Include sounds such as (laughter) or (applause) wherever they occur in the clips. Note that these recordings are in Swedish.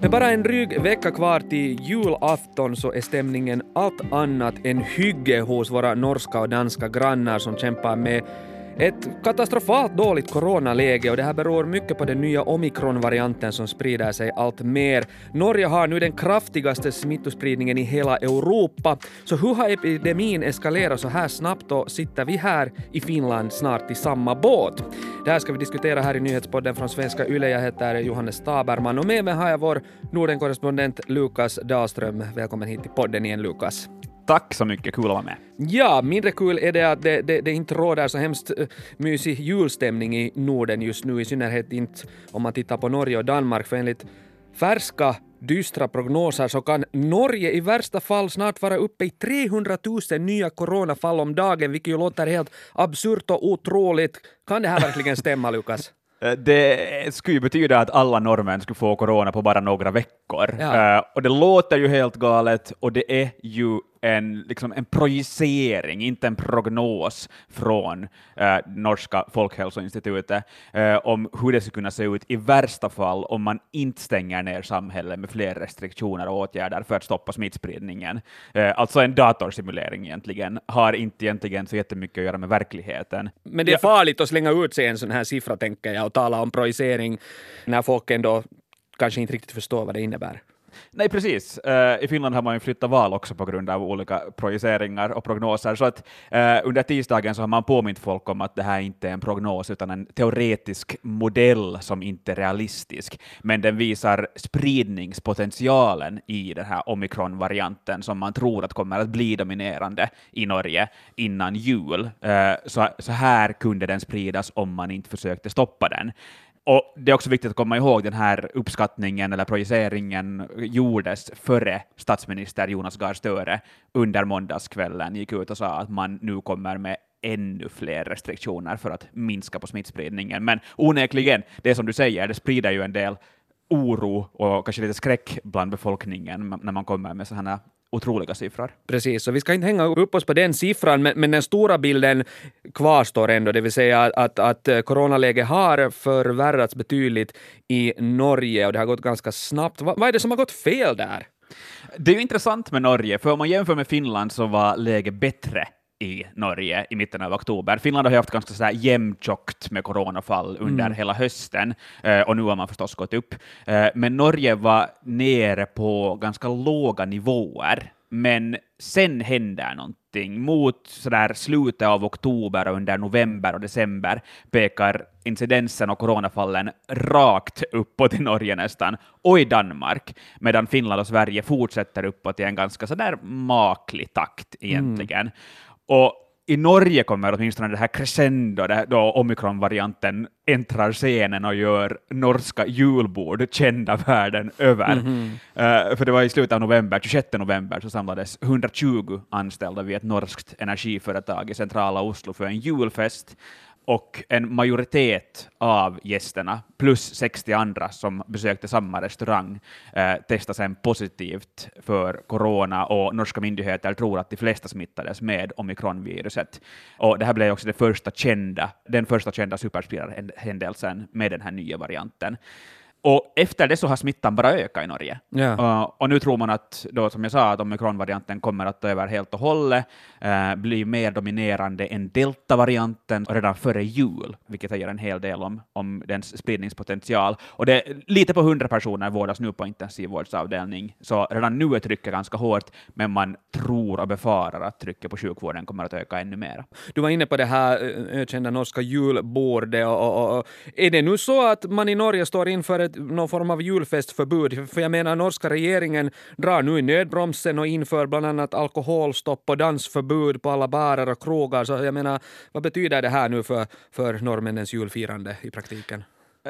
Med bara en dryg vecka kvar till julafton så är stämningen allt annat än hygge hos våra norska och danska grannar som kämpar med ett katastrofalt dåligt coronaläge och det här beror mycket på den nya omikronvarianten som sprider sig allt mer. Norge har nu den kraftigaste smittospridningen i hela Europa. Så hur har epidemin eskalerat så här snabbt och sitter vi här i Finland snart i samma båt? Det här ska vi diskutera här i nyhetspodden från Svenska Yle. Jag heter Johannes Taberman och med mig har jag vår Nordenkorrespondent Lukas Dahlström. Välkommen hit till podden igen Lukas. Tack så mycket, kul att vara med. Ja, mindre kul är det att det, det, det inte råder så hemskt uh, mysig julstämning i Norden just nu, i synnerhet inte om man tittar på Norge och Danmark, för enligt färska dystra prognoser så kan Norge i värsta fall snart vara uppe i 300 000 nya coronafall om dagen, vilket ju låter helt absurt och otroligt. Kan det här verkligen stämma, Lukas? (laughs) Eh, det skulle ju betyda att alla norrmän skulle få corona på bara några veckor. Ja. Uh, och det låter ju helt galet, och det är ju en, liksom en projicering, inte en prognos från uh, norska folkhälsoinstitutet uh, om hur det skulle kunna se ut i värsta fall om man inte stänger ner samhället med fler restriktioner och åtgärder för att stoppa smittspridningen. Uh, alltså en datorsimulering egentligen, har inte egentligen så jättemycket att göra med verkligheten. Men det är farligt att slänga ut sig en sån här siffra, tänker jag, och tala om projicering när folk ändå kanske inte riktigt förstår vad det innebär. Nej, precis. Uh, I Finland har man ju flyttat val också på grund av olika projiceringar och prognoser, så att uh, under tisdagen så har man påmint folk om att det här inte är en prognos utan en teoretisk modell som inte är realistisk, men den visar spridningspotentialen i den här omikronvarianten som man tror att kommer att bli dominerande i Norge innan jul. Uh, så, så här kunde den spridas om man inte försökte stoppa den. Och det är också viktigt att komma ihåg den här uppskattningen eller projiceringen gjordes före statsminister Jonas Gahr Störe under måndagskvällen gick ut och sa att man nu kommer med ännu fler restriktioner för att minska på smittspridningen. Men onekligen, det som du säger, det sprider ju en del oro och kanske lite skräck bland befolkningen när man kommer med sådana otroliga siffror. Precis, så vi ska inte hänga upp oss på den siffran, men, men den stora bilden kvarstår ändå, det vill säga att, att coronaläget har förvärrats betydligt i Norge och det har gått ganska snabbt. Va, vad är det som har gått fel där? Det är ju intressant med Norge, för om man jämför med Finland så var läget bättre i Norge i mitten av oktober. Finland har ju haft ganska jämntjockt med coronafall under mm. hela hösten, eh, och nu har man förstås gått upp. Eh, men Norge var nere på ganska låga nivåer, men sen händer någonting. Mot sådär slutet av oktober och under november och december pekar incidensen och coronafallen rakt uppåt i Norge nästan, och i Danmark, medan Finland och Sverige fortsätter uppåt i en ganska sådär maklig takt egentligen. Mm. Och i Norge kommer åtminstone det här crescendo, då omikronvarianten äntrar scenen och gör norska julbord kända världen över. Mm -hmm. uh, för det var i slutet av november, 26 november, så samlades 120 anställda vid ett norskt energiföretag i centrala Oslo för en julfest och en majoritet av gästerna, plus 60 andra som besökte samma restaurang, eh, testade sen positivt för corona och norska myndigheter tror att de flesta smittades med omikronviruset. Och det här blev också det första kända, den första kända superspridarhändelsen med den här nya varianten. Och efter det så har smittan bara ökat i Norge. Yeah. Uh, och nu tror man att, då, som jag sa, att omikronvarianten kommer att ta över helt och hållet, uh, bli mer dominerande än deltavarianten redan före jul, vilket säger en hel del om, om dens spridningspotential. Och det, lite på 100 personer vårdas nu på intensivvårdsavdelning, så redan nu är trycket ganska hårt, men man tror och befarar att trycket på sjukvården kommer att öka ännu mer. Du var inne på det här ökända norska julbordet, och, och, och, är det nu så att man i Norge står inför ett någon form av julfestförbud. För jag menar, norska regeringen drar nu i nödbromsen och inför bland annat alkoholstopp och dansförbud på alla barer och krogar. Så jag menar, vad betyder det här nu för, för norrmännens julfirande i praktiken?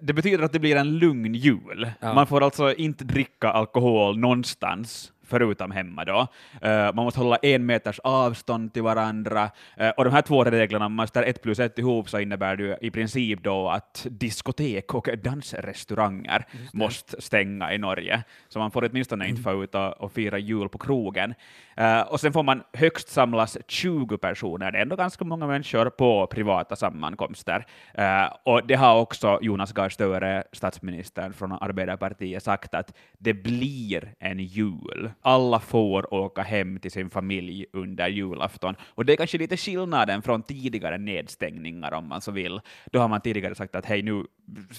Det betyder att det blir en lugn jul. Ja. Man får alltså inte dricka alkohol någonstans förutom hemma då. Uh, man måste hålla en meters avstånd till varandra, uh, och de här två reglerna, om man ställer ett plus ett ihop så innebär det i princip då att diskotek och dansrestauranger måste stänga i Norge, så man får åtminstone inte få ut och, och fira jul på krogen. Uh, och sen får man högst samlas 20 personer, det är ändå ganska många människor på privata sammankomster. Och det har också Jonas Gahr Støre, statsministern från Arbeiderpartiet, sagt att det blir en jul. Alla får åka hem till sin familj under julafton. Och det är kanske lite skillnaden från tidigare nedstängningar, om man så vill. Då har man tidigare sagt att hej, nu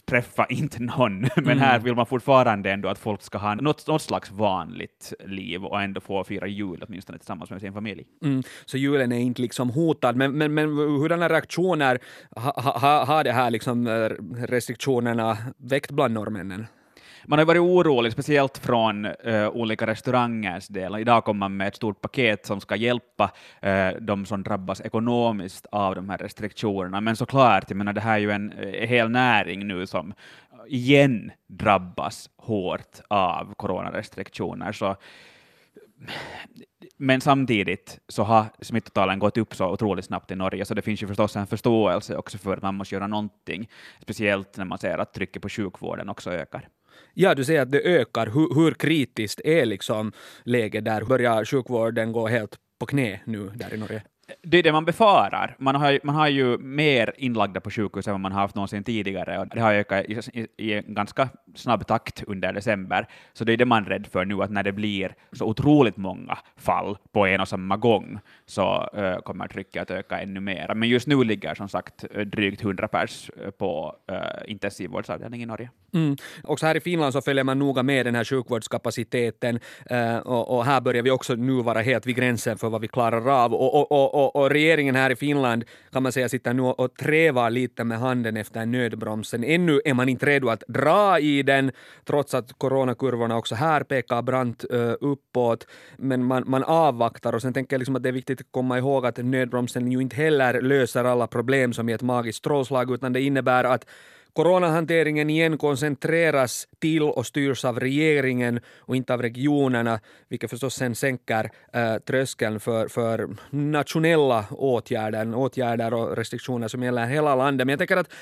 träffa inte någon, (laughs) men mm. här vill man fortfarande ändå att folk ska ha något, något slags vanligt liv och ändå få fira jul åtminstone tillsammans med sin familj. Mm. Så julen är inte liksom hotad, men, men, men hurdana reaktioner har ha, ha, ha det här liksom eh, restriktionerna väckt bland norrmännen? Man har varit orolig, speciellt från uh, olika restaurangers del. Idag kom man med ett stort paket som ska hjälpa uh, de som drabbas ekonomiskt av de här restriktionerna. Men såklart, jag menar, det här är ju en uh, hel näring nu som igen drabbas hårt av coronarestriktioner. Så men samtidigt så har smittotalen gått upp så otroligt snabbt i Norge, så det finns ju förstås en förståelse också för att man måste göra någonting, speciellt när man ser att trycket på sjukvården också ökar. Ja, du säger att det ökar. Hur, hur kritiskt är liksom läget där? Börjar sjukvården gå helt på knä nu där i Norge? det är det man befarar. Man har, man har ju mer inlagda på sjukhus än vad man har haft någonsin tidigare, och det har ökat i, i, i en ganska snabb takt under december. Så det är det man är rädd för nu, att när det blir så otroligt många fall på en och samma gång, så uh, kommer trycket att öka ännu mer. Men just nu ligger som sagt drygt 100 pers på uh, intensivvårdsavdelning i Norge. Mm. Också här i Finland så följer man noga med den här sjukvårdskapaciteten, eh, och, och, här börjar vi också nu vara helt vid gränsen för vad vi klarar av. och, och, och och, och, regeringen här i Finland kan man säga sitter nu och trävar lite med handen efter nödbromsen. Ännu är man inte redo att dra i den, trots att coronakurvorna också här pekar brant eh, uppåt. Men man, man avvaktar och sen tänker jag liksom att det är viktigt att komma ihåg att nödbromsen ju inte heller löser alla problem som i ett magiskt strålslag, utan det innebär att Coronahanteringen igen koncentreras till och styrs av regeringen och inte av regionerna, vilket förstås sen sänker äh, tröskeln för, för nationella åtgärder, åtgärder och restriktioner som gäller hela landet. Men jag tänker att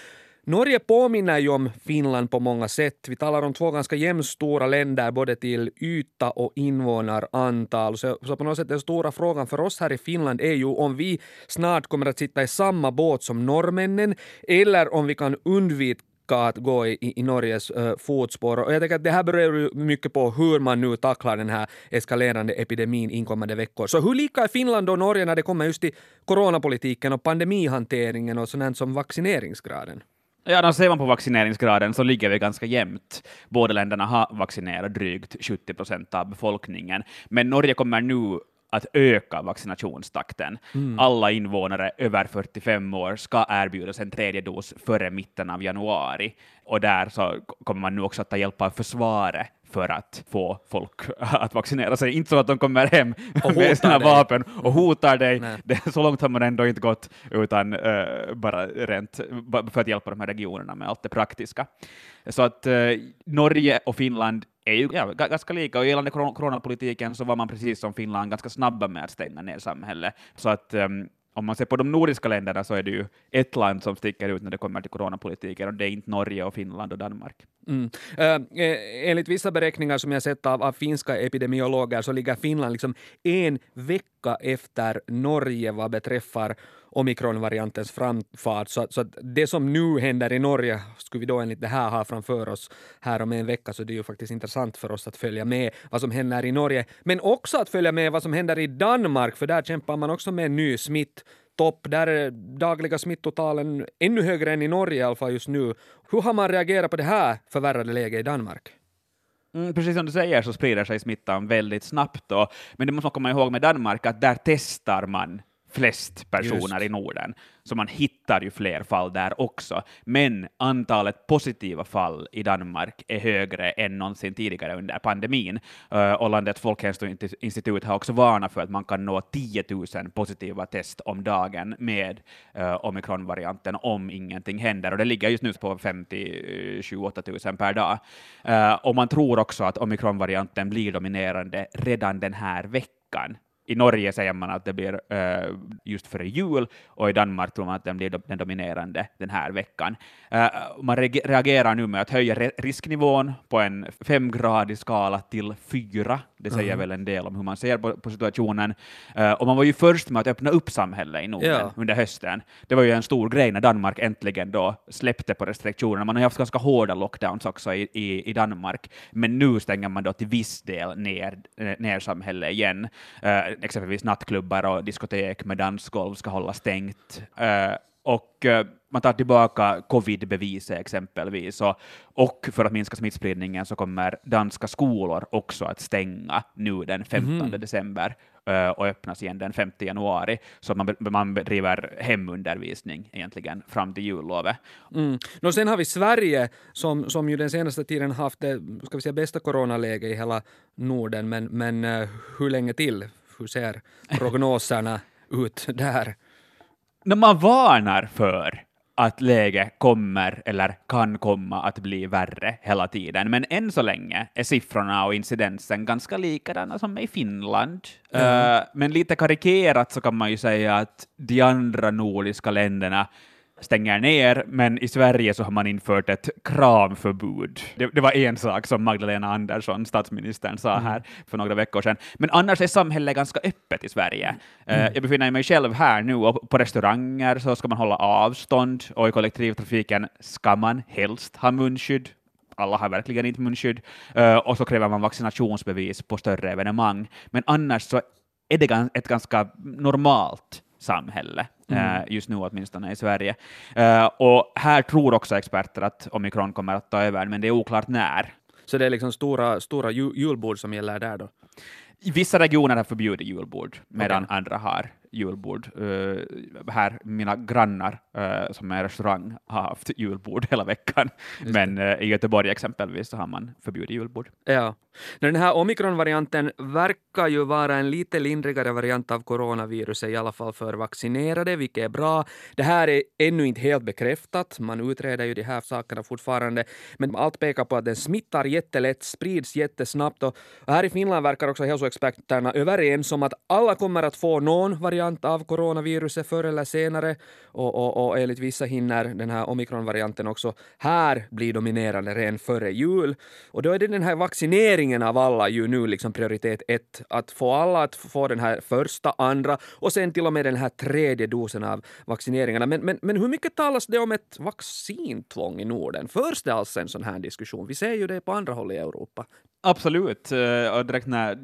Norge påminner ju om Finland på många sätt. Vi talar om två ganska jämnstora länder både till yta och invånarantal. Så, så på något sätt den stora frågan för oss här i Finland är ju om vi snart kommer att sitta i samma båt som norrmännen eller om vi kan undvika att gå i, i Norges uh, fotspår. Och jag tänker att det här beror ju mycket på hur man nu tacklar den här eskalerande epidemin inkommande veckor. Så hur lika är Finland och Norge när det kommer just till coronapolitiken och pandemihanteringen och sånt som vaccineringsgraden? Ja, då ser man på vaccineringsgraden så ligger vi ganska jämnt. Båda länderna har vaccinerat drygt 70 procent av befolkningen, men Norge kommer nu att öka vaccinationstakten. Mm. Alla invånare över 45 år ska erbjudas en tredje dos före mitten av januari. Och där så kommer man nu också att ta hjälp av försvaret för att få folk (laughs) att vaccinera sig. Inte så att de kommer hem (laughs) med sina dig. vapen och hotar dig. Det, (laughs) så långt har man ändå inte gått, utan uh, bara rent för att hjälpa de här regionerna med allt det praktiska. Så att uh, Norge och Finland är ju ja, ganska lika, och gällande coronapolitiken så var man precis som Finland ganska snabba med att stänga ner samhället. Så att um, om man ser på de nordiska länderna så är det ju ett land som sticker ut när det kommer till coronapolitiken, och det är inte Norge och Finland och Danmark. Mm. Uh, enligt vissa beräkningar som jag sett av, av finska epidemiologer så ligger Finland liksom en vecka efter Norge vad beträffar omikronvariantens framfart. Så, så det som nu händer i Norge skulle vi då enligt det här ha framför oss här om en vecka, så det är ju faktiskt intressant för oss att följa med vad som händer i Norge, men också att följa med vad som händer i Danmark, för där kämpar man också med en ny smitt topp. Där är dagliga smittotalen ännu högre än i Norge i alla fall just nu. Hur har man reagerat på det här förvärrade läget i Danmark? Mm, precis som du säger så sprider sig smittan väldigt snabbt. Då. Men det måste man komma ihåg med Danmark att där testar man flest personer Just. i Norden så man hittar ju fler fall där också. Men antalet positiva fall i Danmark är högre än någonsin tidigare under pandemin. Eh, och landets folkhälsoinstitut har också varnat för att man kan nå 10 000 positiva test om dagen med eh, omikronvarianten om ingenting händer. Och det ligger just nu på 50 28 000 per dag. Eh, och man tror också att omikronvarianten blir dominerande redan den här veckan. I Norge säger man att det blir uh, just före jul, och i Danmark tror man att den blir den dominerande den här veckan. Uh, man reagerar nu med att höja risknivån på en femgradig skala till fyra. Det säger mm. väl en del om hur man ser på, på situationen. Uh, och man var ju först med att öppna upp samhället i Norden ja. under hösten. Det var ju en stor grej när Danmark äntligen då släppte på restriktionerna. Man har haft ganska hårda lockdowns också i, i, i Danmark, men nu stänger man då till viss del ner, ner samhället igen exempelvis nattklubbar och diskotek med dansgolv ska hålla stängt. Uh, och uh, man tar tillbaka covid-beviset exempelvis, och, och för att minska smittspridningen så kommer danska skolor också att stänga nu den 15 mm. december uh, och öppnas igen den 5 januari, så man, man bedriver hemundervisning egentligen fram till jullovet. Mm. No, sen har vi Sverige som, som ju den senaste tiden haft det ska vi säga, bästa coronaläget i hela Norden, men, men hur länge till? Hur ser prognoserna ut där? När man varnar för att läget kommer eller kan komma att bli värre hela tiden, men än så länge är siffrorna och incidensen ganska likadana som i Finland. Mm. Uh, men lite karikerat så kan man ju säga att de andra nordiska länderna stänger ner, men i Sverige så har man infört ett kramförbud. Det, det var en sak som Magdalena Andersson, statsministern, sa mm. här för några veckor sedan. Men annars är samhället ganska öppet i Sverige. Mm. jag befinner mig själv här nu, och på restauranger så ska man hålla avstånd, och i kollektivtrafiken ska man helst ha munskydd alla har verkligen inte munskydd, uh, och så kräver man vaccinationsbevis på större evenemang. Men annars så är det ett ganska normalt samhälle. Mm. Eh, just nu åtminstone i Sverige. Uh, och här tror också experter att omikron kommer att ta över, men det är oklart när. Så det är liksom stora, stora julbord som gäller där då? Vissa regioner har förbjudit julbord, medan okay. andra har julbord. Uh, här, mina grannar uh, som är restaurang har haft julbord hela veckan, men uh, i Göteborg exempelvis så har man förbjudit julbord. Ja. Den här omikronvarianten verkar ju vara en lite lindrigare variant av coronaviruset, i alla fall för vaccinerade, vilket är bra. Det här är ännu inte helt bekräftat, man utreder ju de här sakerna fortfarande, men allt pekar på att den smittar jättelätt, sprids jättesnabbt och här i Finland verkar också hälsoexperterna överens om att alla kommer att få någon variant variant av coronaviruset förr eller senare och, och, och enligt vissa hinner den här omikronvarianten också här bli dominerande redan före jul. Och då är det den här vaccineringen av alla ju nu liksom prioritet ett, att få alla att få den här första, andra och sen till och med den här tredje dosen av vaccineringarna. Men, men, men hur mycket talas det om ett vaccintvång i Norden? Förs det alls en sån här diskussion? Vi ser ju det på andra håll i Europa. Absolut, eh, och direkt när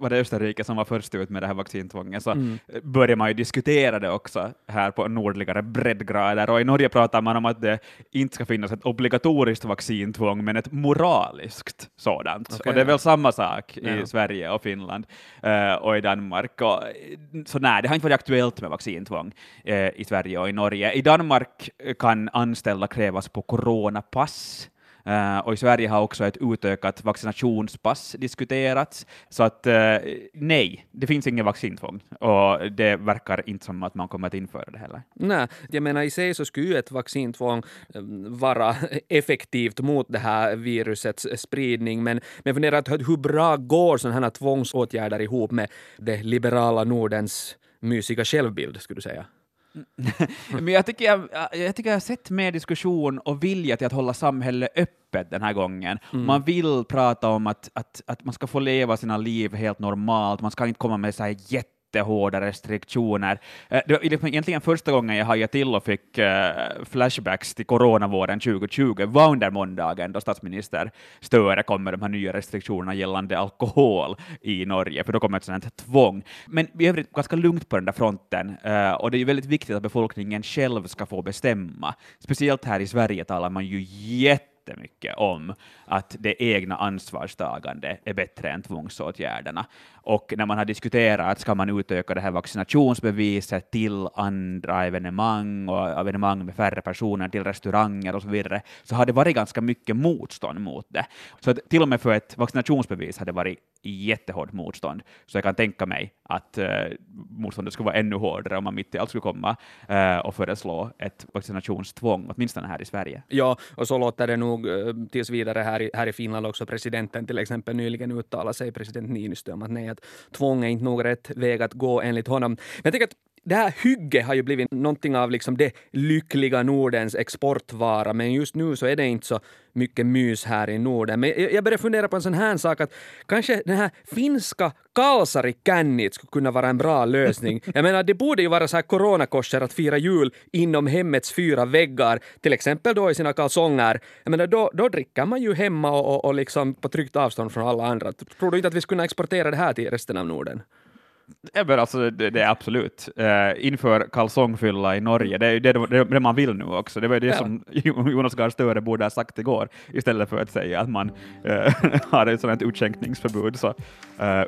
var det Österrike som var först ut med det här vaccintvånget så mm. började man ju diskutera det också här på nordligare breddgrader, och i Norge pratar man om att det inte ska finnas ett obligatoriskt vaccintvång, men ett moraliskt sådant. Okay. Och det är väl samma sak i ja. Sverige och Finland och i Danmark. Och, så nej, det har inte varit aktuellt med vaccintvång i Sverige och i Norge. I Danmark kan anställda krävas på coronapass Uh, och i Sverige har också ett utökat vaccinationspass diskuterats, så att uh, nej, det finns ingen vaccintvång och det verkar inte som att man kommer att införa det heller. Nej, jag menar i sig så skulle ju ett vaccintvång eh, vara (laughs) effektivt mot det här virusets spridning, men jag funderar hur bra går sådana här tvångsåtgärder ihop med det liberala Nordens mysiga självbild, skulle du säga? (laughs) Men jag tycker jag, jag tycker jag har sett mer diskussion och vilja till att hålla samhället öppet den här gången. Mm. Man vill prata om att, att, att man ska få leva sina liv helt normalt, man ska inte komma med så här jätte jättehårda restriktioner. Eh, det var liksom egentligen första gången jag hajade till och fick eh, flashbacks till coronavåren 2020 var under måndagen då statsminister Störe kom med de här nya restriktionerna gällande alkohol i Norge, för då kom ett sådant tvång. Men i övrigt ganska lugnt på den där fronten, eh, och det är ju väldigt viktigt att befolkningen själv ska få bestämma. Speciellt här i Sverige talar man ju jätte jättemycket om att det egna ansvarstagandet är bättre än tvångsåtgärderna. Och när man har diskuterat att ska man utöka det här vaccinationsbeviset till andra evenemang och evenemang med färre personer, till restauranger och så vidare, så har det varit ganska mycket motstånd mot det. Så att till och med för ett vaccinationsbevis har det varit jättehårt motstånd. Så jag kan tänka mig att eh, motståndet skulle vara ännu hårdare om man mitt i allt skulle komma eh, och föreslå ett vaccinationstvång, åtminstone här i Sverige. Ja, och så låter det nog eh, tills vidare här i, här i Finland också. Presidenten till exempel nyligen uttalade sig, president Niinistö, om att nej, att tvång är inte nog rätt väg att gå enligt honom. Men jag tycker att det här hygge har ju blivit någonting av liksom det lyckliga Nordens exportvara, men just nu så är det inte så mycket mys här i Norden. Men jag börjar fundera på en sån här sak att kanske den här finska kalsari kännit skulle kunna vara en bra lösning. (laughs) Jag menar, det borde ju vara så här coronakorser att fira jul inom hemmets fyra väggar, till exempel då i sina kalsonger. Jag menar, då, då dricker man ju hemma och, och, och liksom på tryggt avstånd från alla andra. Tror du inte att vi skulle kunna exportera det här till resten av Norden? Ja, men alltså, det, det är absolut. Uh, inför kalsongfylla i Norge, det är det, det, det man vill nu också. Det var det ja. som (laughs) Jonas Gahr Støre borde ha sagt igår, istället för att säga att man uh, (laughs) har ett sådant utskänkningsförbud, så uh,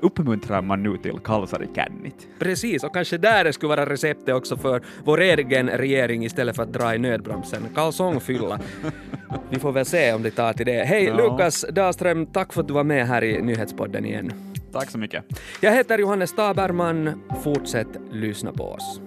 uppmuntrar man nu till kalsar kännit. Precis, och kanske där det skulle vara receptet också för vår egen regering istället för att dra i nödbromsen. Kalsongfylla. (laughs) Vi får väl se om det tar till det. Hej, ja. Lukas Dahlström, tack för att du var med här i Nyhetspodden igen. Tack så mycket. Jag heter Johannes Taberman. Fortsätt lyssna på oss.